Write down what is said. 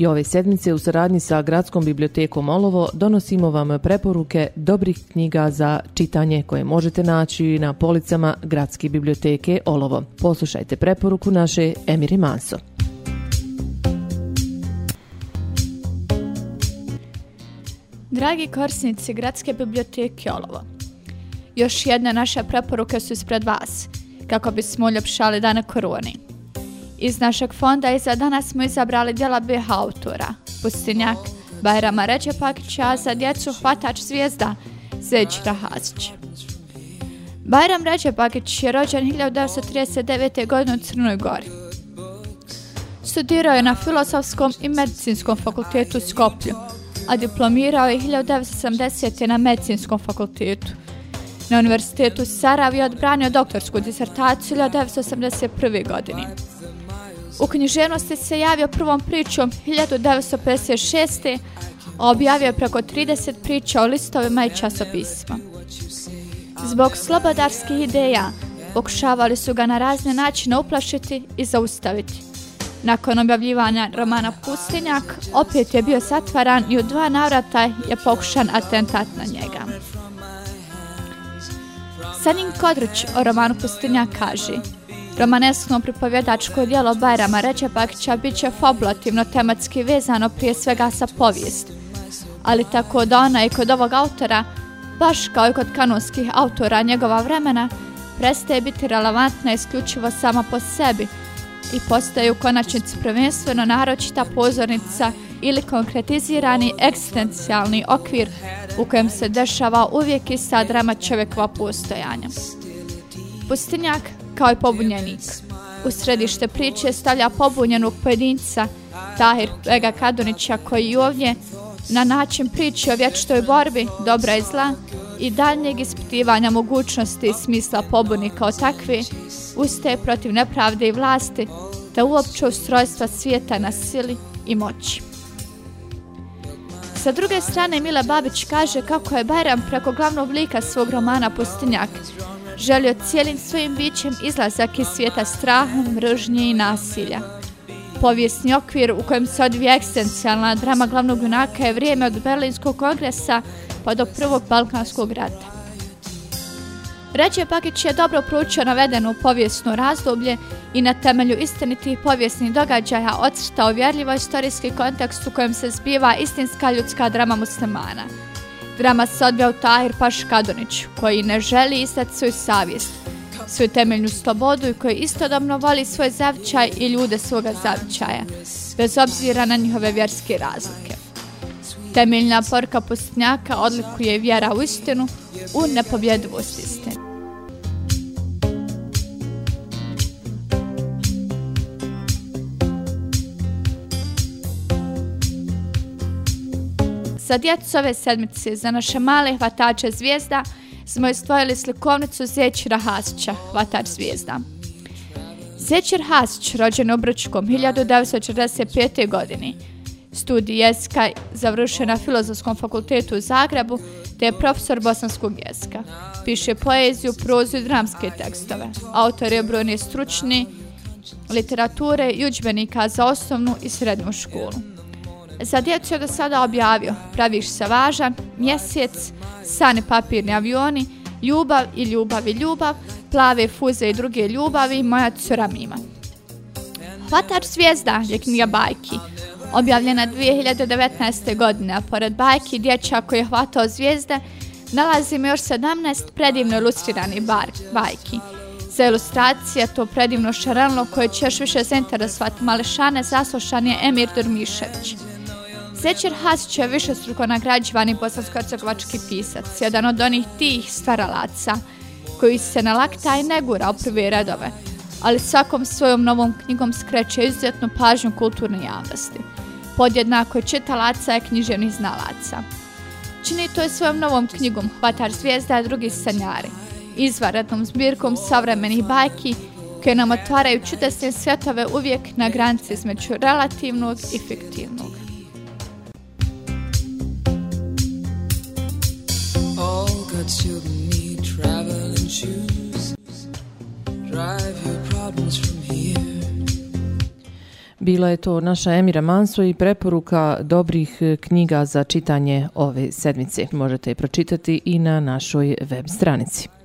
I ove sedmice u saradnji sa Gradskom bibliotekom Olovo donosimo vam preporuke dobrih knjiga za čitanje koje možete naći na policama Gradske biblioteke Olovo. Poslušajte preporuku naše Emiri Manso. Dragi korisnici Gradske biblioteke Olovo, još jedna naša preporuka su ispred vas, kako bismo uljepšali dana koroni. Iz našeg fonda i za danas smo izabrali djela BH autora, Pustinjak, Bajrama Ređepakića, za djecu Hvatač zvijezda, Zećira Hazić. Bajram Ređepakić je rođen 1939. godine u Crnoj Gori. Studirao je na Filosofskom i Medicinskom fakultetu u Skoplju, a diplomirao je 1970. na Medicinskom fakultetu. Na Univerzitetu Saravi je odbranio doktorsku disertaciju 1981. godine. U književnosti se javio prvom pričom 1956. a objavio je preko 30 priča o listovima i časopisima. Zbog slobodarskih ideja pokušavali su ga na razne načine uplašiti i zaustaviti. Nakon objavljivanja romana Pustinjak, opet je bio satvaran i u dva navrata je pokušan atentat na njega. Sanin Kodrić o romanu Pustinjak kaže Romaneskno pripovjedačko dijelo Bajrama Ređepakića bit će fabulativno tematski vezano prije svega sa povijest. Ali tako da ona i kod ovog autora, baš kao i kod kanonskih autora njegova vremena, prestaje biti relevantna isključivo sama po sebi i postaje u konačnici prvenstveno naročita pozornica ili konkretizirani eksistencijalni okvir u kojem se dešava uvijek ista drama čovjekova postojanja. Pustinjak kao i pobunjenik. U središte priče stavlja pobunjenog pojedinca Tahir Vega Kadunića koji ovdje na način priče o vječtoj borbi dobra i zla i daljnjeg ispitivanja mogućnosti i smisla pobuni kao takvi, ustaje protiv nepravde i vlasti te uopće ustrojstva svijeta na sili i moći. Sa druge strane Mila Babić kaže kako je Bajram preko glavnog lika svog romana Pustinjak želio cijelim svojim bićem izlazak iz svijeta straha, mržnje i nasilja. Povijesni okvir u kojem se odvija ekstencijalna drama glavnog junaka je vrijeme od Berlinskog kongresa pa do prvog Balkanskog rata. Ređe Pakić je dobro proučio navedeno povijesno razdoblje i na temelju istinitih povijesnih događaja odstao vjerljivo istorijski kontekst u kojem se zbiva istinska ljudska drama muslimana – Drama se odbija u Tahir Paš Kadonić, koji ne želi istati svoju savjest, svoju temeljnu slobodu i koji istodobno voli svoj zavičaj i ljude svoga zavičaja, bez obzira na njihove vjerske razlike. Temeljna porka postnjaka odlikuje vjera u istinu, u nepobjedivost istine. Za djecu ove sedmice, za naše male hvatače zvijezda, smo istvojili slikovnicu Zećira Hasića, hvatač zvijezda. Zećir Hasić, rođen u Brčkom 1945. godini, studij jezika završio na Filozofskom fakultetu u Zagrebu, te je profesor bosanskog jezika. Piše poeziju, prozu i dramske tekstove. Autor je brojne stručni literature i uđbenika za osnovnu i srednju školu. Za djecu je do sada objavio Praviš se važan, Mjesec, Sane papirni avioni, Ljubav i ljubav i ljubav, Plave fuze i druge ljubavi, Moja cura Mima. Hvatač zvijezda je knjiga bajki, objavljena 2019. godine, a pored bajki dječja koji je hvatao zvijezde, nalazimo još 17 predivno ilustrirani bar, bajki. Za ilustracije to predivno šaranlo koje će još više zainteresovati malešane zaslušan je Emir Durmišević. Zečer Hasić je više struko nagrađivani bosansko-hercegovački pisac, jedan od onih tih stvaralaca koji se na nalakta i negura u prve redove, ali svakom svojom novom knjigom skreće izuzetnu pažnju kulturne javnosti. Podjednako je čitalaca i književnih znalaca. Čini to je svojom novom knjigom Hvatar zvijezda i drugi sanjari, izvaradnom zbirkom savremenih bajki koje nam otvaraju čudesne svjetove uvijek na granici između relativnog i fiktivnog. Children need traveling shoes. Drive your problems from here. Bila je to naša Emira Manso i preporuka dobrih eh, knjiga za čitanje ove sedmice. Možete je pročitati i na našoj web stranici.